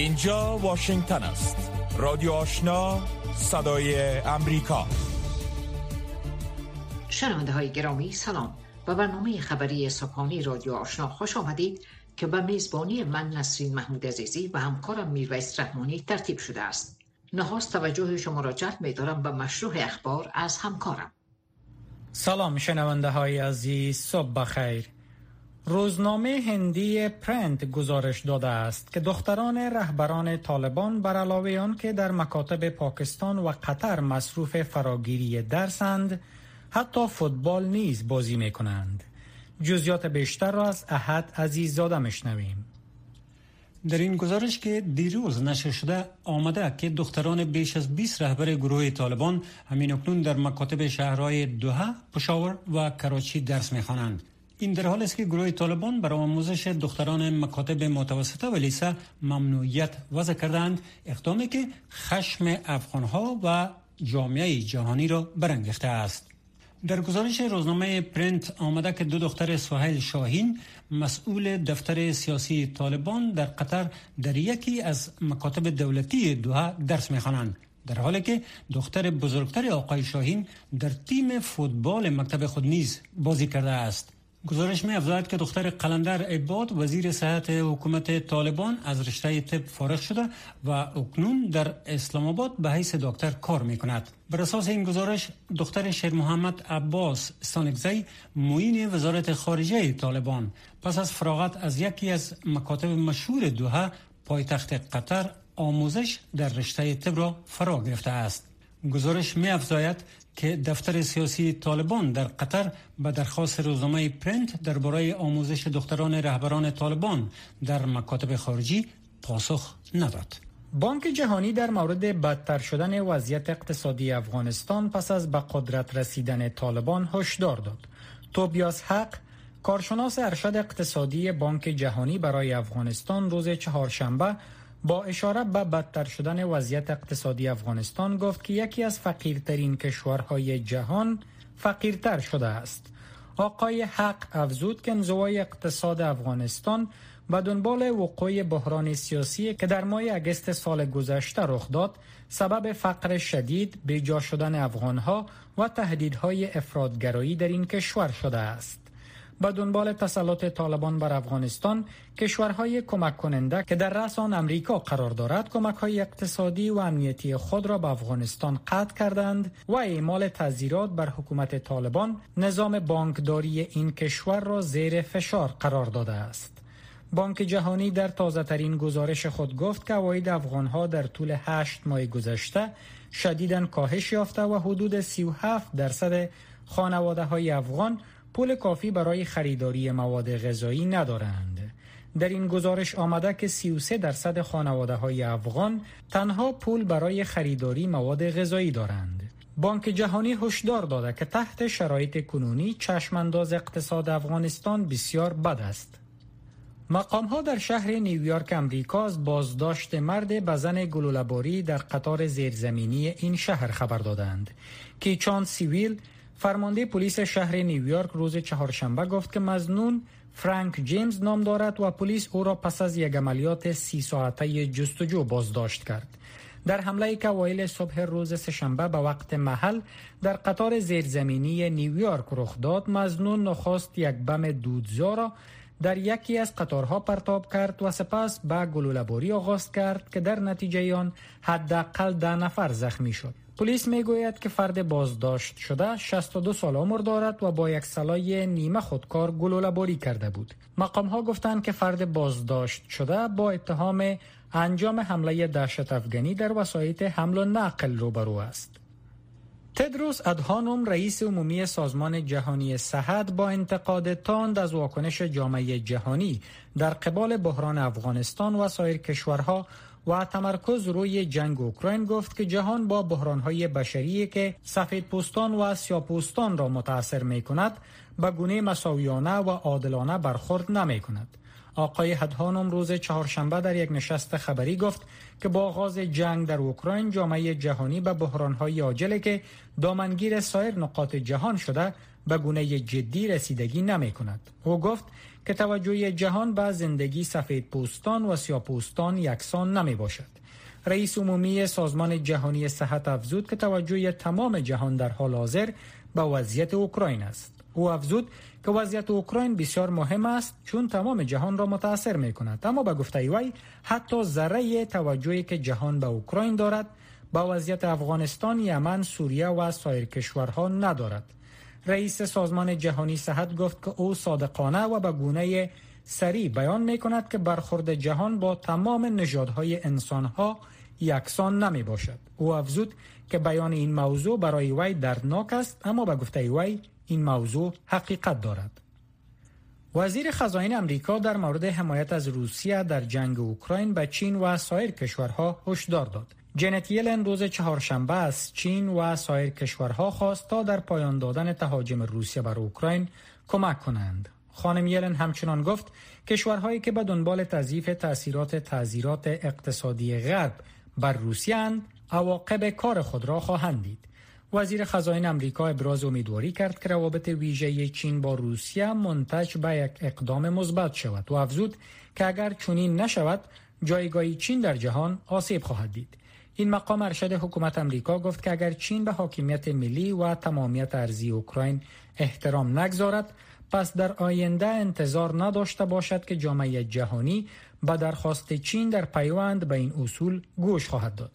اینجا واشنگتن است. رادیو آشنا صدای امریکا. شنونده های گرامی سلام. و برنامه خبری صبحانی رادیو آشنا خوش آمدید که به میزبانی من نسرین محمود عزیزی و همکارم میرویس رحمانی ترتیب شده است. نخواست توجه شما را جلب می دارم به مشروع اخبار از همکارم. سلام شنونده های عزیز. صبح بخیر. روزنامه هندی پرنت گزارش داده است که دختران رهبران طالبان بر علاوه آن که در مکاتب پاکستان و قطر مصروف فراگیری درسند حتی فوتبال نیز بازی می کنند. جزیات بیشتر را از احد عزیززاده مشنویم. در این گزارش که دیروز نشر شده آمده که دختران بیش از 20 رهبر گروه طالبان همین اکنون در مکاتب شهرهای دوها، پشاور و کراچی درس می‌خوانند. این در حال است که گروه طالبان برای آموزش دختران مکاتب متوسطه و لیسه ممنوعیت وضع کردند. اقدامی که خشم افغانها و جامعه جهانی را برانگیخته است. در گزارش روزنامه پرنت آمده که دو دختر سهیل شاهین مسئول دفتر سیاسی طالبان در قطر در یکی از مکاتب دولتی دوها درس می‌خوانند. در حالی که دختر بزرگتر آقای شاهین در تیم فوتبال مکتب خود نیز بازی کرده است. گزارش می افزاید که دختر قلندر عباد وزیر صحت حکومت طالبان از رشته طب فارغ شده و اکنون در اسلام آباد به حیث دکتر کار می کند. بر اساس این گزارش دختر شیر محمد عباس سانگزی معین وزارت خارجه طالبان پس از فراغت از یکی از مکاتب مشهور دوها پایتخت قطر آموزش در رشته طب را فرا گرفته است. گزارش می افزاید که دفتر سیاسی طالبان در قطر به درخواست روزنامه پرنت درباره آموزش دختران رهبران طالبان در مکاتب خارجی پاسخ نداد. بانک جهانی در مورد بدتر شدن وضعیت اقتصادی افغانستان پس از به قدرت رسیدن طالبان هشدار داد. توبیاس حق کارشناس ارشد اقتصادی بانک جهانی برای افغانستان روز چهارشنبه با اشاره به بدتر شدن وضعیت اقتصادی افغانستان گفت که یکی از فقیرترین کشورهای جهان فقیرتر شده است. آقای حق افزود که انزوای اقتصاد افغانستان به دنبال وقوع بحران سیاسی که در ماه اگست سال گذشته رخ داد سبب فقر شدید به شدن افغانها و تهدیدهای افرادگرایی در این کشور شده است. به دنبال تسلط طالبان بر افغانستان کشورهای کمک کننده که در رأس آن امریکا قرار دارد کمک های اقتصادی و امنیتی خود را به افغانستان قطع کردند و اعمال تذیرات بر حکومت طالبان نظام بانکداری این کشور را زیر فشار قرار داده است. بانک جهانی در تازه ترین گزارش خود گفت که عواید افغان ها در طول هشت ماه گذشته شدیداً کاهش یافته و حدود 37 درصد خانواده های افغان پول کافی برای خریداری مواد غذایی ندارند. در این گزارش آمده که 33 درصد خانواده های افغان تنها پول برای خریداری مواد غذایی دارند. بانک جهانی هشدار داده که تحت شرایط کنونی چشمانداز اقتصاد افغانستان بسیار بد است. مقام ها در شهر نیویورک امریکا از بازداشت مرد بزن گلولباری در قطار زیرزمینی این شهر خبر دادند کیچانت سیول فرمانده پلیس شهر نیویورک روز چهارشنبه گفت که مظنون فرانک جیمز نام دارد و پلیس او را پس از یک عملیات سی ساعته جستجو بازداشت کرد. در حمله که اوایل صبح روز سهشنبه به وقت محل در قطار زیرزمینی نیویورک رخ داد مظنون نخست یک بم دودزا را در یکی از قطارها پرتاب کرد و سپس به گلوله‌باری آغاز کرد که در نتیجه آن حداقل ده نفر زخمی شد. پلیس می‌گوید که فرد بازداشت شده 62 سال عمر دارد و با یک سلای نیمه خودکار گلوله باری کرده بود. مقام ها گفتند که فرد بازداشت شده با اتهام انجام حمله دهشت افغانی در وسایط حمل و نقل روبرو است. تدروس ادهانوم رئیس عمومی سازمان جهانی صحت با انتقاد تاند از واکنش جامعه جهانی در قبال بحران افغانستان و سایر کشورها و تمرکز روی جنگ اوکراین گفت که جهان با بحرانهای بشری که سفید پوستان و سیاپوستان را متاثر می کند به گونه مساویانه و عادلانه برخورد نمی کند. آقای هدهانم روز چهارشنبه در یک نشست خبری گفت که با آغاز جنگ در اوکراین جامعه جهانی به بحرانهای عاجله که دامنگیر سایر نقاط جهان شده به گونه جدی رسیدگی نمی کند. او گفت که توجه جهان به زندگی سفید پوستان و سیاپوستان یکسان نمی باشد. رئیس عمومی سازمان جهانی صحت افزود که توجه تمام جهان در حال حاضر به وضعیت اوکراین است. او افزود که وضعیت اوکراین بسیار مهم است چون تمام جهان را متاثر می کند اما به گفته وی حتی ذره توجهی که جهان به اوکراین دارد با وضعیت افغانستان، یمن، سوریه و سایر کشورها ندارد. رئیس سازمان جهانی صحت گفت که او صادقانه و به گونه سریع بیان می کند که برخورد جهان با تمام نژادهای انسانها یکسان نمی باشد. او افزود که بیان این موضوع برای وی دردناک است اما به گفته وی این موضوع حقیقت دارد. وزیر خزاین امریکا در مورد حمایت از روسیه در جنگ اوکراین به چین و سایر کشورها هشدار داد. جنت یلن روز چهارشنبه از چین و سایر کشورها خواست تا در پایان دادن تهاجم روسیه بر اوکراین کمک کنند. خانم یلن همچنان گفت کشورهایی که به دنبال تضعیف تاثیرات تعذیرات اقتصادی غرب بر روسیه اند عواقب کار خود را خواهند دید. وزیر خزاین امریکا ابراز امیدواری کرد که روابط ویژه چین با روسیه منتج به یک اقدام مثبت شود و افزود که اگر چنین نشود جایگاه چین در جهان آسیب خواهد دید این مقام ارشد حکومت امریکا گفت که اگر چین به حاکمیت ملی و تمامیت ارزی اوکراین احترام نگذارد پس در آینده انتظار نداشته باشد که جامعه جهانی به درخواست چین در پیوند به این اصول گوش خواهد داد.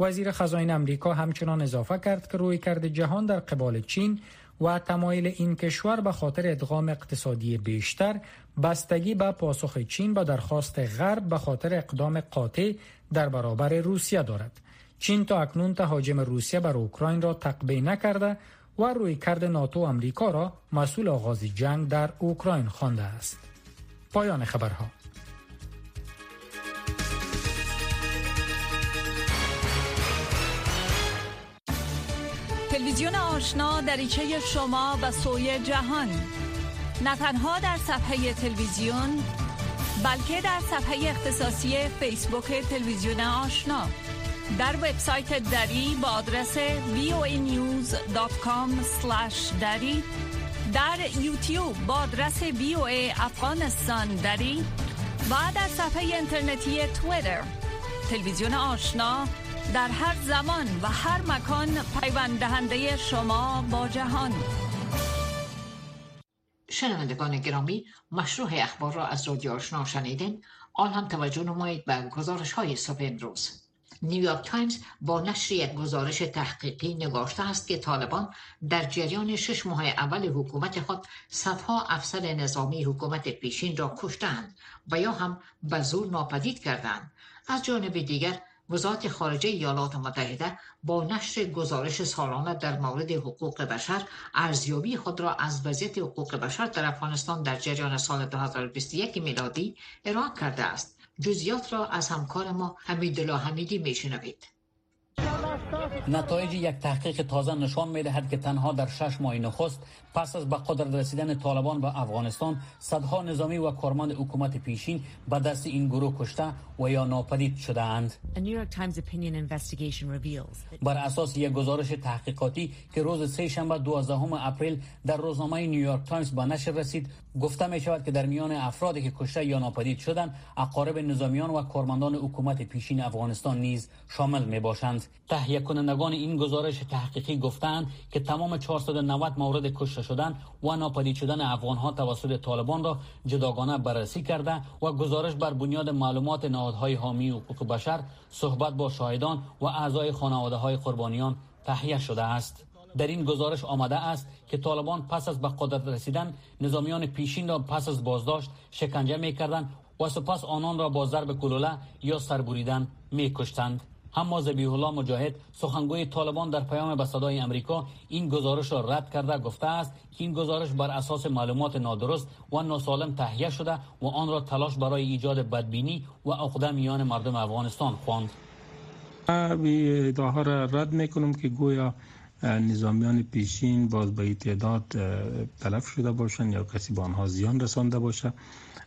وزیر خزاین امریکا همچنان اضافه کرد که روی کرده جهان در قبال چین و تمایل این کشور به خاطر ادغام اقتصادی بیشتر بستگی به پاسخ چین به درخواست غرب به خاطر اقدام قاطع در برابر روسیه دارد. چین تا اکنون تهاجم روسیه بر اوکراین را تقبیه نکرده و روی کرد ناتو امریکا را مسئول آغاز جنگ در اوکراین خوانده است. پایان خبرها. تلویزیون آشنا دریچه شما به سوی جهان. نه تنها در صفحه تلویزیون بلکه در صفحه اختصاصی فیسبوک تلویزیون آشنا. در وبسایت دری با آدرس voanews.com دری. در یوتیوب با آدرس voa افغانستان دری. و در صفحه اینترنتی تویتر. تلویزیون آشنا در هر زمان و هر مکان پیوند دهنده شما با جهان. شنوندگان گرامی مشروع اخبار را از رادیو آشنا شنیدین. آن هم توجه نمایید به گزارش های صبح امروز. نیویورک تایمز با نشر یک گزارش تحقیقی نگاشته است که طالبان در جریان شش ماه اول حکومت خود صدها افسر نظامی حکومت پیشین را کشتند و یا هم به زور ناپدید کردند از جانب دیگر وزارت خارجه ایالات متحده با نشر گزارش سالانه در مورد حقوق بشر ارزیابی خود را از وضعیت حقوق بشر در افغانستان در جریان سال 2021 میلادی ارائه کرده است. جزیات را از همکار ما حمیدالله حمیدی میشنوید. نتایج یک تحقیق تازه نشان می دهد که تنها در شش ماه نخست پس از به قدرت رسیدن طالبان به افغانستان صدها نظامی و کارمند حکومت پیشین به دست این گروه کشته و یا ناپدید شده اند. بر اساس یک گزارش تحقیقاتی که روز سه شنبه 12 اپریل در روزنامه نیویورک تایمز به نشر رسید گفته می شود که در میان افرادی که کشته یا ناپدید شدند اقارب نظامیان و کارمندان حکومت پیشین افغانستان نیز شامل می باشند تهیه کنندگان این گزارش تحقیقی گفتند که تمام 490 مورد کشته شدن و ناپدید شدن افغان ها توسط طالبان را جداگانه بررسی کرده و گزارش بر بنیاد معلومات نهادهای حامی حقوق بشر صحبت با شاهدان و اعضای خانواده های قربانیان تهیه شده است در این گزارش آمده است که طالبان پس از به قدرت رسیدن نظامیان پیشین را پس از بازداشت شکنجه می کردند و سپس آنان را با ضرب گلوله یا سربریدن می کشتند. اما زبیح الله مجاهد سخنگوی طالبان در پیام به صدای امریکا این گزارش را رد کرده گفته است که این گزارش بر اساس معلومات نادرست و ناسالم تهیه شده و آن را تلاش برای ایجاد بدبینی و عقده میان مردم افغانستان خواند. ادعاها را رد می‌کنم که گویا نظامیان پیشین باز به تعداد تلف شده باشند یا کسی به آنها زیان رسانده باشه.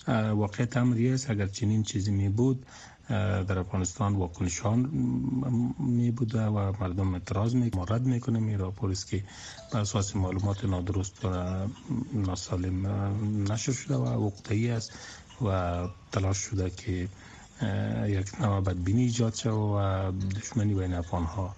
واقعیت امری است اگر چنین چیزی می بود در افغانستان واکنشان می بوده و مردم اعتراض می رد می‌کنه می پلیس که بر اساس معلومات نادرست و ناسالم نشر شده و وقتی است و تلاش شده که یک نوع بدبینی ایجاد شد و دشمنی بین افغان ها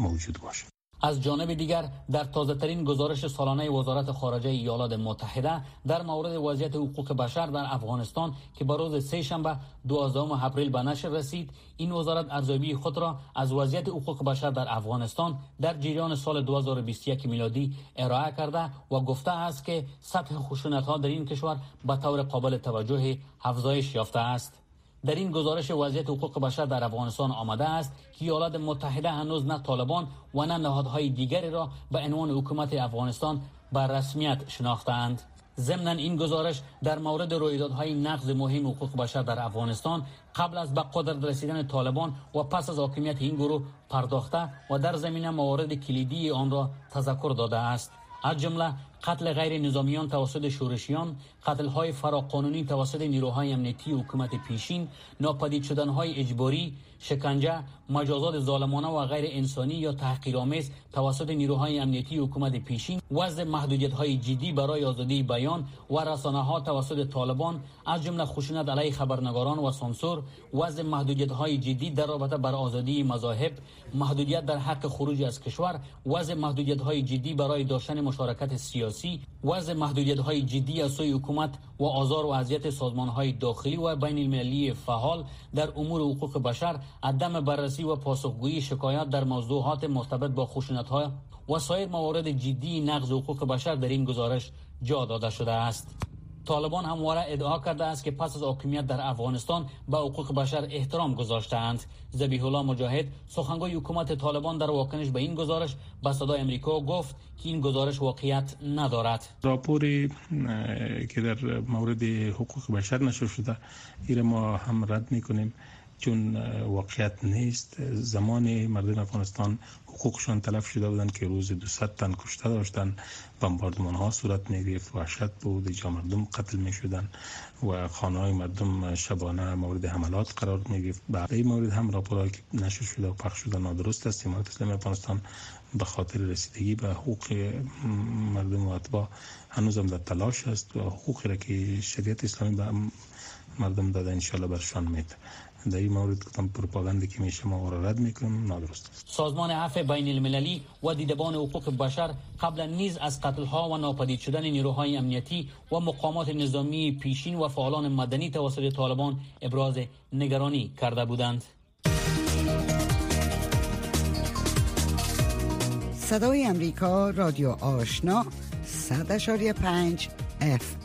موجود باشه. از جانب دیگر در تازه ترین گزارش سالانه وزارت خارجه ایالات متحده در مورد وضعیت حقوق بشر در افغانستان که به روز سه شنبه 12 اپریل به نشر رسید این وزارت ارزیابی خود را از وضعیت حقوق بشر در افغانستان در جریان سال 2021 میلادی ارائه کرده و گفته است که سطح خشونت ها در این کشور به طور قابل توجه افزایش یافته است. در این گزارش وضعیت حقوق بشر در افغانستان آمده است که ایالات متحده هنوز نه طالبان و نه نهادهای دیگری را به عنوان حکومت افغانستان بر رسمیت شناختند. ضمن این گزارش در مورد رویدادهای نقض مهم حقوق بشر در افغانستان قبل از به قدرت رسیدن طالبان و پس از حاکمیت این گروه پرداخته و در زمینه موارد کلیدی آن را تذکر داده است از جمله قتل غیر نظامیان توسط شورشیان، قتل های فراقانونی توسط نیروهای امنیتی حکومت پیشین، ناپدید شدن های اجباری، شکنجه، مجازات ظالمانه و غیر انسانی یا تحقیرآمیز توسط نیروهای امنیتی حکومت پیشین، وضع محدودیت های جدی برای آزادی بیان و رسانه ها توسط طالبان از جمله خشونت علیه خبرنگاران و سانسور، وضع محدودیت های جدی در رابطه بر آزادی مذاهب، محدودیت در حق خروج از کشور، وضع محدودیت های جدی برای داشتن مشارکت سیاسی، وضع محدودیت های جدی از سوی حکومت و آزار و اذیت سازمان های داخلی و بین المللی فعال در امور حقوق بشر عدم بررسی و پاسخگویی شکایات در موضوعات مرتبط با خشونت های و سایر موارد جدی نقض حقوق بشر در این گزارش جا داده شده است. طالبان همواره ادعا کرده است که پس از حاکمیت در افغانستان به حقوق بشر احترام گذاشتهاند. ذبیح الله مجاهد سخنگوی حکومت طالبان در واکنش به این گزارش به صدای امریکا گفت که این گزارش واقعیت ندارد. راپوری که در مورد حقوق بشر نشر شده این ما هم رد می‌کنیم. چون واقعیت نیست. زمان مردم افغانستان حقوقشان تلف شده بودند که روز 200 تن کشته داشتن بمباردمان ها صورت می گرفت وحشت بود. اینجا مردم قتل می شدن و خانه های مردم شبانه مورد حملات قرار می گرفت بعد این مورد هم راپورایی که نشر شده و پخش شده نادرست است. امارت اسلامی افغانستان به خاطر رسیدگی به حقوق مردم و اتباع هنوز هم در تلاش است و حقوقی را که شریعت اسلامی به مردم داده انشالله برشان میده در این مورد گفتم پروپاگاندی که میشه ما را رد می‌کنیم نادرست است. سازمان عفو بین المللی و دیدبان حقوق بشر قبلا نیز از قتل ها و ناپدید شدن نیروهای امنیتی و مقامات نظامی پیشین و فعالان مدنی توسط طالبان ابراز نگرانی کرده بودند. صدای امریکا رادیو آشنا 100.5 اف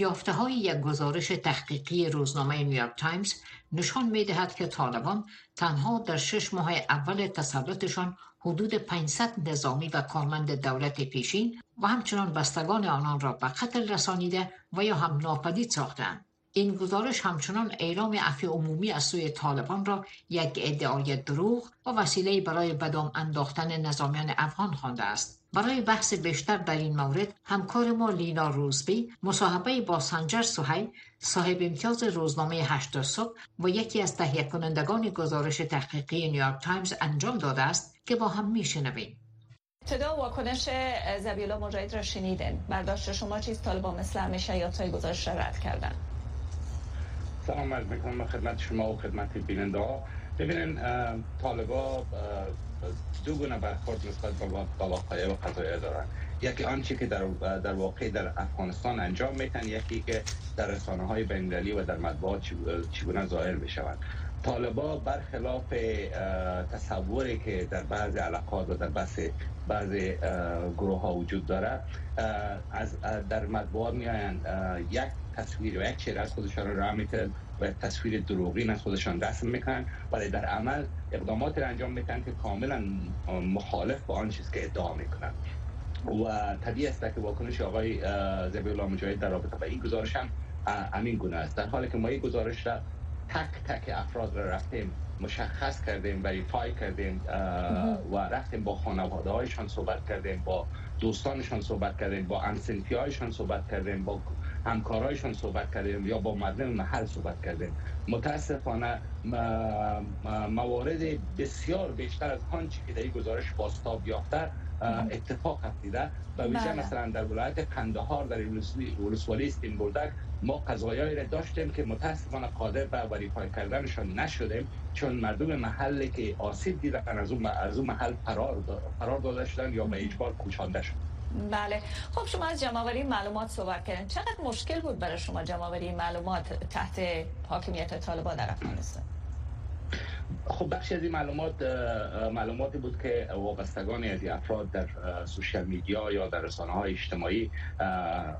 ام یافته های یک گزارش تحقیقی روزنامه نیویورک تایمز نشان می دهد که طالبان تنها در شش ماه اول تسلطشان حدود 500 نظامی و کارمند دولت پیشین و همچنان بستگان آنان را به قتل رسانیده و یا هم ناپدید ساختند. این گزارش همچنان اعلام عفو عمومی از سوی طالبان را یک ادعای دروغ و وسیله برای بدام انداختن نظامیان افغان خوانده است. برای بحث بیشتر در این مورد همکار ما لینا روزبی مصاحبه با سنجر سهیل صاحب امتیاز روزنامه هشت صبح و یکی از تهیه کنندگان گزارش تحقیقی نیویورک تایمز انجام داده است که با هم میشنویم. ابتدا واکنش ذبیح‌الله مجاهد را شنیدین. برداشت شما چیست طالبان مثل همیشه یافته‌های گزارش را رد کردن. سلام عرض می‌کنم خدمت شما و خدمت بیننده ها. ببینین طالبا دو گونه برخورد نسبت به واقعه و قضایه دارن. یکی آنچه که در, در واقع در افغانستان انجام میتن یکی که در رسانه های بین‌المللی و در مطبوعات چگونه ظاهر بشوند طالبا برخلاف تصوری که در بعض علاقات و در بحث بعض گروه ها وجود داره از در مطبوعات میآیند یک تصویر و یک چهره از خودشان را میتن و تصویر دروغین از خودشان رسم می‌کنن ولی در عمل اقدامات را انجام می‌کنن که کاملا مخالف با آن چیز که ادعا می‌کنن. و طبیعی است که واکنش آقای زبی الله مجاهد در رابطه با این گزارش هم امین گونه است. در حالی که ما این گزارش را تک تک افراد را رفتیم مشخص کردیم وریفای کردیم و رفتیم با خانواده هایشان صحبت کردیم با دوستانشان صحبت کردیم با انسنفی هایشان صحبت کردیم با همکارایشان صحبت کردیم یا با مردم محل صحبت کردیم. متاسفانه موارد بسیار بیشتر از آنچه که در این گزارش باستاب یافته اتفاق افتیده و ویژه بله. مثلا در ولایت قندهار در ولسوالی استین بردک ما قضایایی را داشتیم که متاسفانه قادر به وریفای کردنشان نشدیم چون مردم محلی که آسیب دیدن از اون محل فرار فرار داده شدن یا به اجبار کوچانده شدن بله. خب شما از جمعوری معلومات صحبت کردین. چقدر مشکل بود برای شما جمعوری معلومات تحت حاکمیت طالبان در افغانستان؟ خب بخشی از این معلومات معلوماتی بود که وابستگان از افراد در سوشیال میدیا یا در رسانه های اجتماعی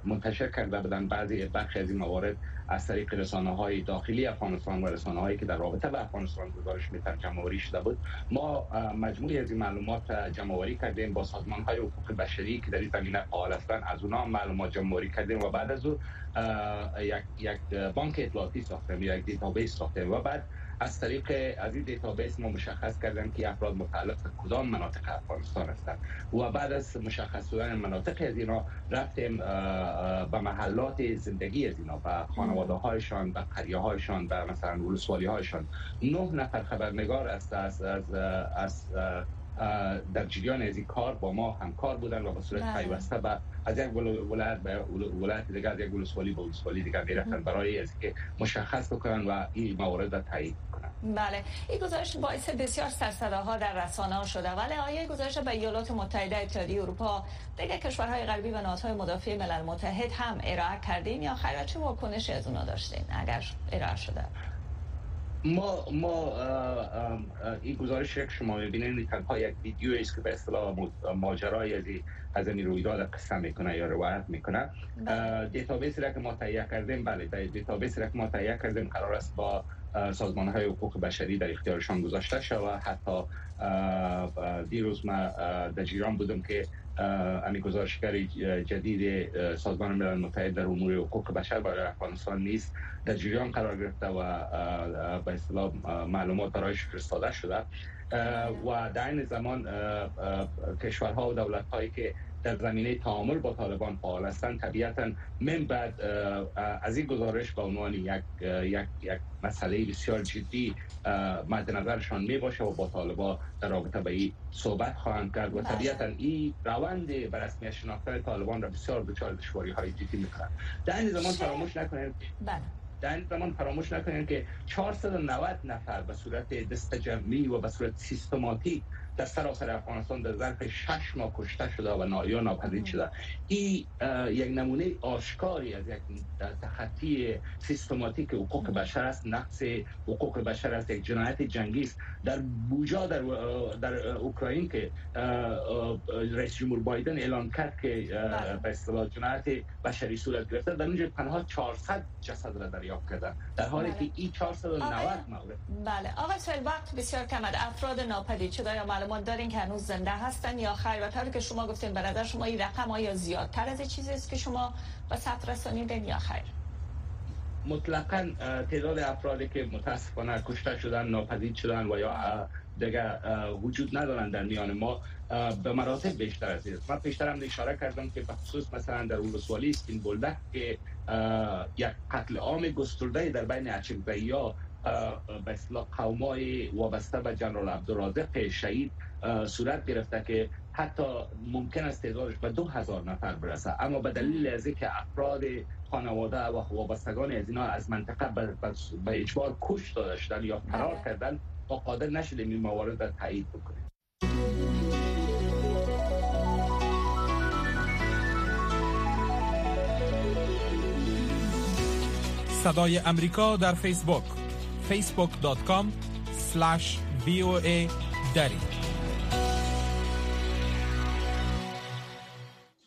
منتشر کرده بودن بعضی بخشی از این موارد از طریق رسانه های داخلی افغانستان و رسانه هایی که در رابطه به افغانستان گزارش میتر جمعوری شده بود. ما مجموعی از این معلومات جمع‌آوری کردیم با سازمان های حقوق بشری که در این زمینه فعال هستند. از اونها معلومات جمع‌آوری کردیم و بعد از او یک یک بانک اطلاعاتی ساختیم یک database ساختیم و بعد از طریق از این database ما مشخص کردیم که افراد متعلق به کدام مناطق افغانستان هستند و بعد از مشخص شدن مناطق از اینا رفتیم به محلات زندگی از اینا به خانواده هایشان به قریه هایشان به مثلا ولسوالی هایشان نه نفر خبرنگار است از از, از در جریان از این کار با ما همکار بودن و به صورت بله. پیوسته به از یک ولایت به ولایت دیگر از یک ولسوالی به ولسوالی دیگر می‌رفتن. برای از که مشخص بکنن و این موارد را تایید کنن بله. این گزارش باعث بسیار ها در رسانه ها شده. ولی آیا گزارش به ایالات متحده اتحادیه اروپا دیگر کشورهای غربی و نهادهای مدافع ملل متحد هم ارائه کردین یا خیر؟ چه واکنشی از اونا داشتین اگر ارائه شده؟ ما ما این گزارش که شما می‌بینید تنها یک ویدیو است که به اصطلاح ماجرای از از این رویداد قصه می‌کنه یا روایت می‌کنه بله. database ی را که ما تهیه کردیم بله database ی را که ما تهیه کردیم قرار است با سازمان های حقوق بشری در اختیارشان گذاشته شود حتی دیروز ما در جریان بودم که امی گزارشگر جدید سازمان ملل متحد در امور حقوق بشر برای افغانستان نیست در جریان قرار گرفته و به اصطلاح معلومات برایش فرستاده شده. و در این زمان کشورها و دولت هایی که در زمینه تعامل با طالبان فعال هستند. طبیعتا من بعد از این گزارش به عنوان یک یک یک مسئله بسیار جدی مد نظرشان می باشه و با طالبان در رابطه به این صحبت خواهند کرد و طبیعتا این روند به رسمی شناختن طالبان را بسیار دچار دشواری های جدی می‌کنند در این زمان فراموش نکنید بله. در این زمان فراموش نکنید که 490 نفر به صورت دست جمعی و به صورت سیستماتیک در سراسر افغانستان در ظرف شش ماه کشته شده و نایا ناپدید شده. این یک نمونه آشکاری از یک تخطی سیستماتیک حقوق بشر است نقص حقوق بشر است یک جنایت جنگی است. در بوجا در در اوکراین که رئیس جمهور بایدن اعلام کرد که بله. به اصطلاح جنایت بشری صورت گرفته. در اونجا تنها 400 جسد را دریافت کردن در حالی بله. که این 490 مورد بله. آقای سویل وقت بسیار کم افراد ناپدید شده یا معلومات دارین که هنوز زنده هستن یا خیر. و که شما گفتین نظر شما این رقم آیا زیادتر از چیزی است که شما به ثبت رسانیدین یا خیر؟ مطلقا تعداد افرادی که متاسفانه کشته شدن ناپدید شدن و یا دیگه وجود ندارن در میان ما به مراتب بیشتر از من پیشتر هم اشاره کردم که بخصوص مثلا در ولسوالی این بولده که یک قتل عام گسترده در بین اچکزایی ها به اصطلاح قومای وابسته به جنرال عبدالرازق شهید صورت گرفته که حتی ممکن است تعدادش به دو هزار نفر برسه. اما به دلیل از که افراد خانواده و وابستگان از اینا از منطقه به اجبار کش داده شدن یا فرار بله. کردن با قادر نشدیم این موارد را تایید بکنیم. صدای امریکا در فیسبوک. facebook.com voa دری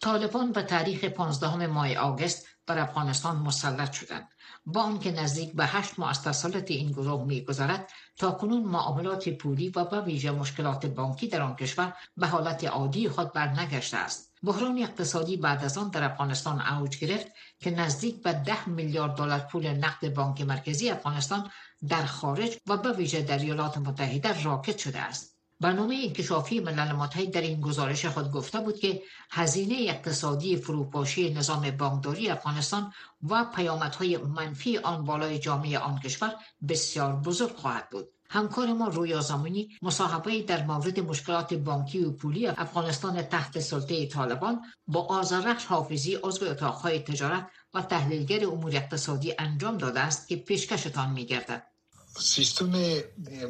طالبان به تاریخ 15 ماه آگست بر افغانستان مسلط شدند. با آنکه نزدیک به هشت ماه از تسلط این گروه میگذرد تا کنون معاملات پولی و به ویژه مشکلات بانکی در آن کشور به حالت عادی خود برنگشته است. بحران اقتصادی بعد از آن در افغانستان اوج گرفت که نزدیک به ده میلیارد دلار پول نقد بانک مرکزی افغانستان در خارج و به ویژه در ایالات متحده راکت شده است. برنامه انکشافی ملل متحد در این گزارش خود گفته بود که هزینه اقتصادی فروپاشی نظام بانکداری افغانستان و پیامدهای منفی آن بالای جامعه آن کشور بسیار بزرگ خواهد بود. همکار ما رویا زمانی مصاحبه در مورد مشکلات بانکی و پولی افغانستان تحت سلطه طالبان با آزرخش حافظی عضو اتاقهای تجارت و تحلیلگر امور اقتصادی انجام داده است که پیشکشتان میگردد. سیستم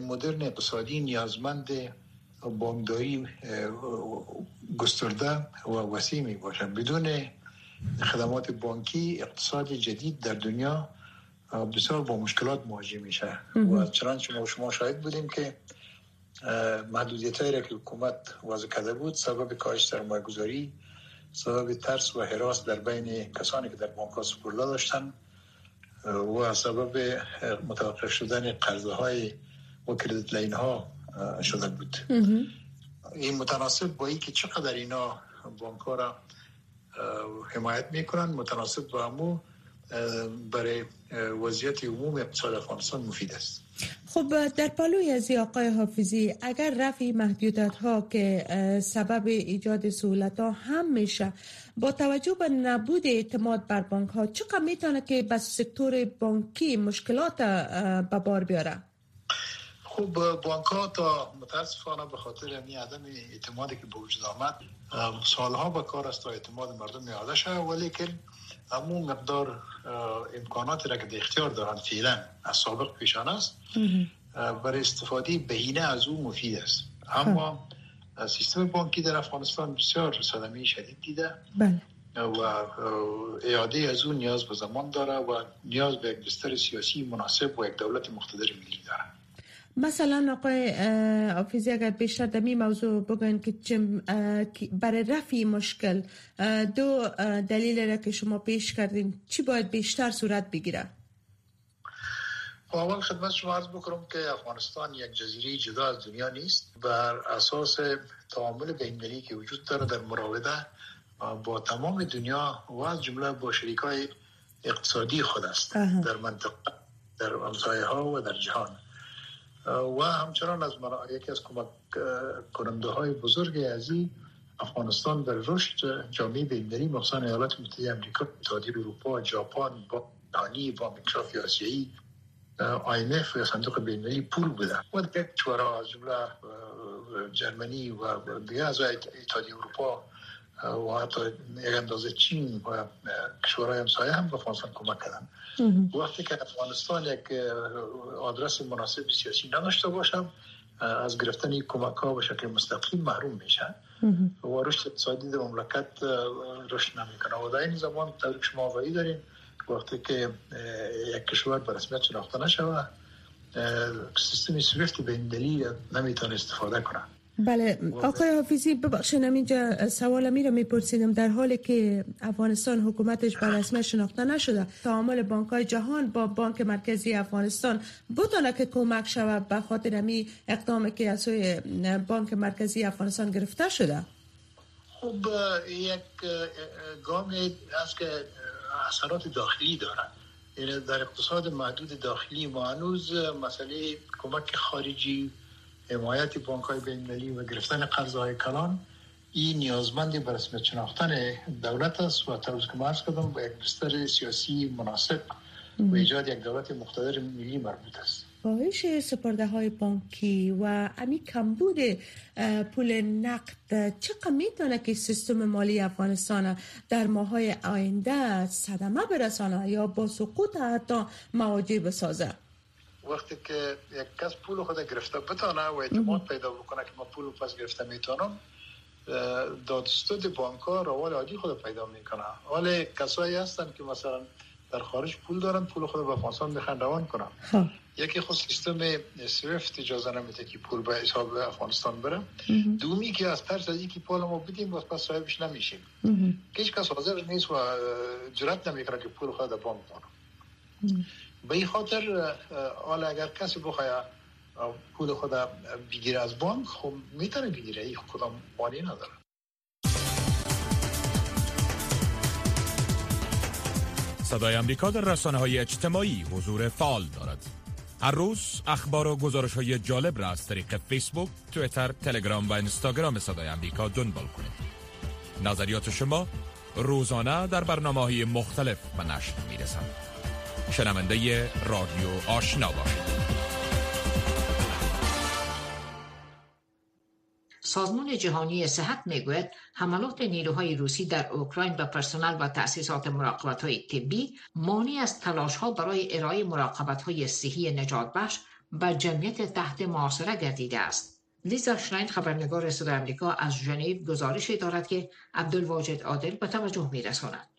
مدرن اقتصادی نیازمند بانکداری گسترده و وسیع می باشد. بدون خدمات بانکی اقتصاد جدید در دنیا بسیار با مشکلات مواجه میشه. و چنانچه ما شما شاهد بودیم که محدودیت هایی که حکومت وضع کرده بود سبب کاهش سرمایه گذاری سبب ترس و حراس در بین کسانی که در بانک سپرده داشتن و سبب متوقف شدن قرضه های و کردیت لین ها شده بود. این متناسب با که چقدر اینا بانک ها را حمایت می‌کنن متناسب با همو برای وضعیت عموم اقتصاد افغانستان مفید است. خب در پالوی از آقای حافظی اگر رفع محدودیت ها که سبب ایجاد سهولت ها هم میشه با توجه به نبود اعتماد بر بانک ها چقدر می‌تونه که به سکتور بانکی مشکلات به بار بیاره؟ خب بانک ها تا متاسفانه به خاطر می عدم اعتمادی که به وجود آمد سالها به کار است تا اعتماد مردم میاده شد ولی که همون مقدار امکانات را که در اختیار دارند فعلا از سابق پیشان است. برای استفاده بهینه از او مفید است. اما سیستم بانکی در افغانستان بسیار صدمه شدید دیده. بله. و اعاده از اون نیاز به زمان داره و نیاز به یک بستر سیاسی مناسب و یک دولت مقتدر ملی داره مثلا آقای آفیزی اگر بیشتر در این موضوع بگوین که برای رفی مشکل دو دلیل را که شما پیش کردین چی باید بیشتر صورت بگیره؟ خب، اول خدمت شما عرض بکنم که افغانستان یک جزیره جدا از دنیا نیست. بر اساس تعامل بین‌المللی که وجود داره در مراوده با تمام دنیا و از جمله با شریکای اقتصادی خود است. در منطقه در امسایه ها و در جهان. و همچنان از یکی از کمک کننده های بزرگ ازی افغانستان در رشد جامعه بین‌المللی مخصوصا ایالات متحده آمریکا اتحادیه اروپا جاپان با دانی با انکشاف آسیایی IMF یا صندوق بین‌المللی پول بوده. و دیگه کشورها از جمله جرمنی و دیگه از اتحادیه اروپا و حتی یک اندازه چین و کشورهای همسایه هم به افغانستان کمک کردن. وقتی که افغانستان یک آدرس مناسب سیاسی نداشته باشم از گرفتن کمک ها به شکل مستقیم محروم میشه و رشد اقتصادی در مملکت رشد نمی‌کنه. و در این زمان طور شما آقایی داریم وقتی که یک کشور به رسمیت شناخته نشود سیستم سویفت به این دلیل نمی‌تونه استفاده کنه. بله. آقای حافظی ببخشید اینجا سوال می رو میپرسیدم در حالی که افغانستان حکومتش به رسمیت شناخته نشده تعامل بانک های جهان با بانک مرکزی افغانستان بتونه که کمک شود به خاطر می اقدامی که از سوی بانک مرکزی افغانستان گرفته شده؟ خب یک گام است که اثرات داخلی داره یعنی در اقتصاد محدود داخلی ما هنوز مسئله کمک خارجی حمایت بانک های بین و گرفتن قرض های کلان این نیازمندی بر رسمیت شناختن دولت است و طور که مرز کردم با یک بستر سیاسی مناسب و ایجاد یک دولت مقتدر ملی مربوط است. کاهش سپرده های بانکی و امی کمبود پول نقد چقدر می‌تونه که سیستم مالی افغانستان در ماهای آینده صدمه برسانه یا با سقوط حتی مواجه بسازه؟ وقتی که یک کس پول خود گرفته بتانه و اعتماد پیدا بکنه که ما پول پس گرفته می‌تونم دادستود بانک ها روال عادی خود پیدا می‌کنه. ولی کسایی هستن که مثلا در خارج پول دارن پول خود به افغانستان بخن روان کنن. یکی خود سیستم سویفت اجازه نمیده که پول به حساب افغانستان بره. دومی که از ترس از اینکه پول ما بدیم باز پس صاحبش نمیشیم. هیچ کس حاضر نیست و جرات نمی‌کنه که پول خود بانک کنه به این خاطر حالا اگر کسی بخواه پول خود بگیره از بانک خب می‌تونه بگیره. این کدام مانی نداره. صدای امریکا در رسانه های اجتماعی حضور فعال دارد. هر روز اخبار و گزارش های جالب را از طریق فیسبوک، تویتر، تلگرام و اینستاگرام صدای امریکا دنبال کنید. نظریات شما روزانه در برنامه های مختلف به نشر می رسند شنونده رادیو آشنا باشید سازمان جهانی صحت می‌گوید حملات نیروهای روسی در اوکراین به پرسنل و تأسیسات مراقبت های طبی مانی از تلاش ها برای ارائه مراقبت های صحی نجات بخش به جمعیت تحت معاصره گردیده است. لیزا شراین خبرنگار صدای آمریکا از ژنو گزارش دارد که عبدالواجد عادل به توجه میرساند.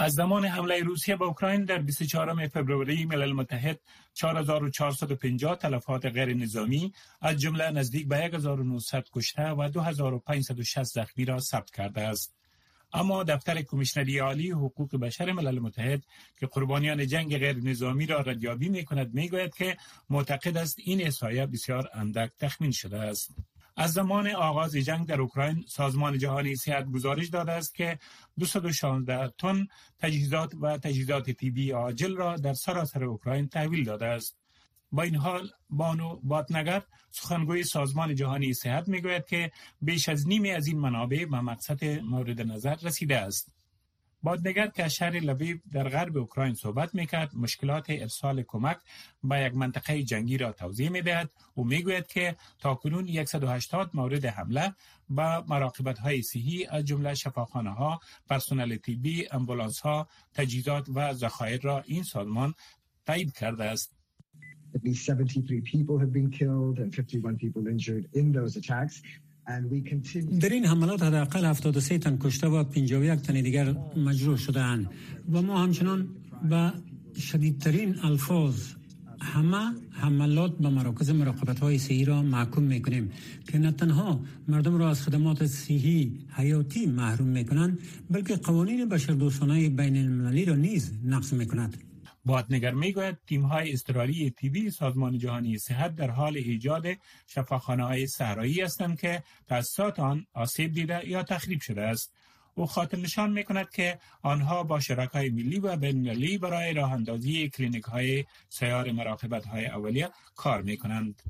از زمان حمله روسیه به اوکراین در 24 فوریه ملل متحد 4450 تلفات غیر نظامی از جمله نزدیک به 1900 کشته و 2560 زخمی را ثبت کرده است. اما دفتر کمیشنری عالی حقوق بشر ملل متحد که قربانیان جنگ غیر نظامی را ردیابی می کند می گوید که معتقد است این احصایه بسیار اندک تخمین شده است. از زمان آغاز جنگ در اوکراین سازمان جهانی صحت گزارش داده است که 216 تن تجهیزات و تجهیزات طبی عاجل را در سراسر اوکراین تحویل داده است. با این حال بانو باتنگر سخنگوی سازمان جهانی صحت می‌گوید که بیش از نیمی از این منابع به مقصد مورد نظر رسیده است. بادنگر که شهر لویو در غرب اوکراین صحبت می‌کرد مشکلات ارسال کمک به یک منطقه جنگی را توضیح می‌دهد و می‌گوید که تاکنون 180 مورد حمله به مراقبت های صحی از جمله شفاخانه ها، پرسنل طبی، امبولانس ها، تجهیزات و ذخایر را این سازمان تایید کرده است. At least 73 people have been killed and 51 people injured in those attacks. در این حملات حداقل 73 تن کشته و 51 تن دیگر مجروح شدهاند. و ما همچنان به شدیدترین الفاظ همه حملات به مراکز مراقبت های صحی را محکوم می کنیم که نه تنها مردم را از خدمات صحی حیاتی محروم می کنند بلکه قوانین بشردوستانه بین المللی را نیز نقض می کند بادنگر تیم های استرالی تیبی سازمان جهانی صحت در حال ایجاد شفاخانه های صحرایی هستند که تاسیسات آن آسیب دیده یا تخریب شده است او خاطر نشان می کند که آنها با شرکای ملی و بین‌المللی برای راه اندازی کلینیک های سیار مراقبت های اولیه کار می کنند.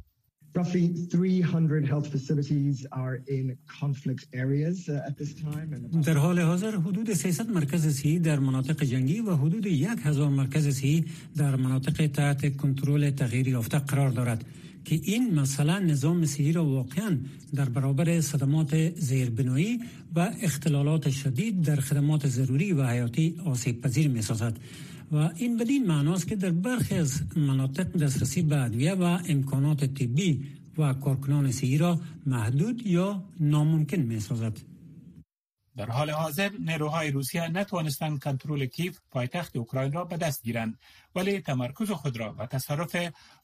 Roughly 300 health facilities are in conflict areas uh, at this time. در حال حاضر حدود 300 مرکز صحی در مناطق جنگی و حدود 1000 مرکز صحی در مناطق تحت کنترل تغییر یافته قرار دارد که این مسئله نظام صحی را واقعا در برابر صدمات زیربنایی و اختلالات شدید در خدمات ضروری و حیاتی آسیب پذیر می سازد. و این بدین معناست که در برخی از مناطق دسترسی به ادویه و امکانات طبی و کارکنان صحی را محدود یا ناممکن می سازد. در حال حاضر نیروهای روسیه نتوانستند کنترل کیف پایتخت اوکراین را به دست گیرند ولی تمرکز خود را به تصرف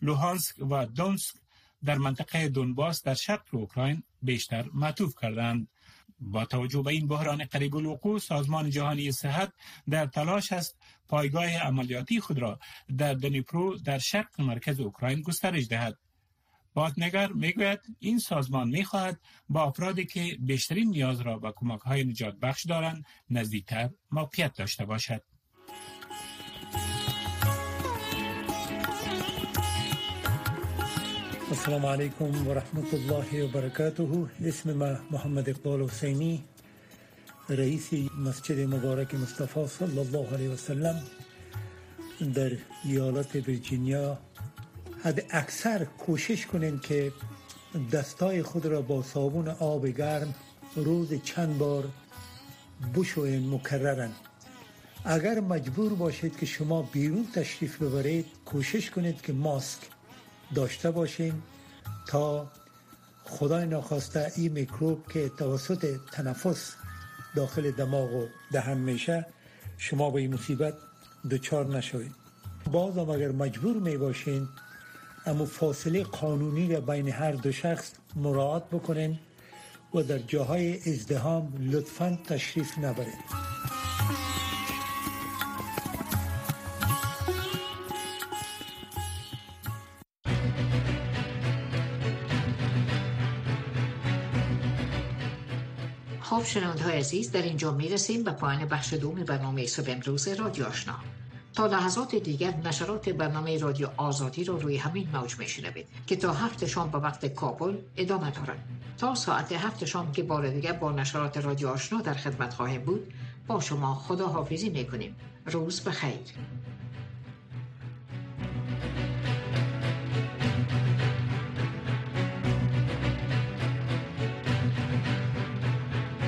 لوهانسک و دونسک در منطقه دونباس در شرق اوکراین بیشتر معطوف کردند با توجه به این بحران قریب الوقوع سازمان جهانی صحت در تلاش است پایگاه عملیاتی خود را در دنیپرو در شرق مرکز اوکراین گسترش دهد. باتنگر می‌گوید این سازمان می‌خواهد با افرادی که بیشترین نیاز را به کمک های نجات بخش دارند نزدیکتر موقعیت داشته باشد. السلام عليكم ورحمة الله وبركاته اسم محمد اقبال حسینی. رئیس مسجد مبارک مصطفى صلی الله علیه وسلم در ایالت ویرجینیا حد اکثر کوشش کنین که دستای خود را با صابون آب گرم روز چند بار بشوین مکررن. اگر مجبور باشید که شما بیرون تشریف ببرید کوشش کنید که ماسک داشته باشین تا خدای ناخواسته این میکروب که توسط تنفس داخل دماغ و دهن میشه شما به این مصیبت دچار نشوید. بازم اگر مجبور می باشین اما فاصله قانونی را بین هر دو شخص مراعات بکنین و در جاهای ازدهام لطفا تشریف نبرید خب شنونده های عزیز در اینجا می رسیم به پایان بخش دوم برنامه صبح امروز رادیو آشنا. تا لحظات دیگر نشرات برنامه رادیو آزادی رو روی همین موج میشنوید که تا هفت شام به وقت کابل ادامه دارد. تا ساعت هفت شام که بار دیگر با نشرات رادیو آشنا در خدمت خواهیم بود با شما خدا حافظی می‌کنیم. روز بخیر.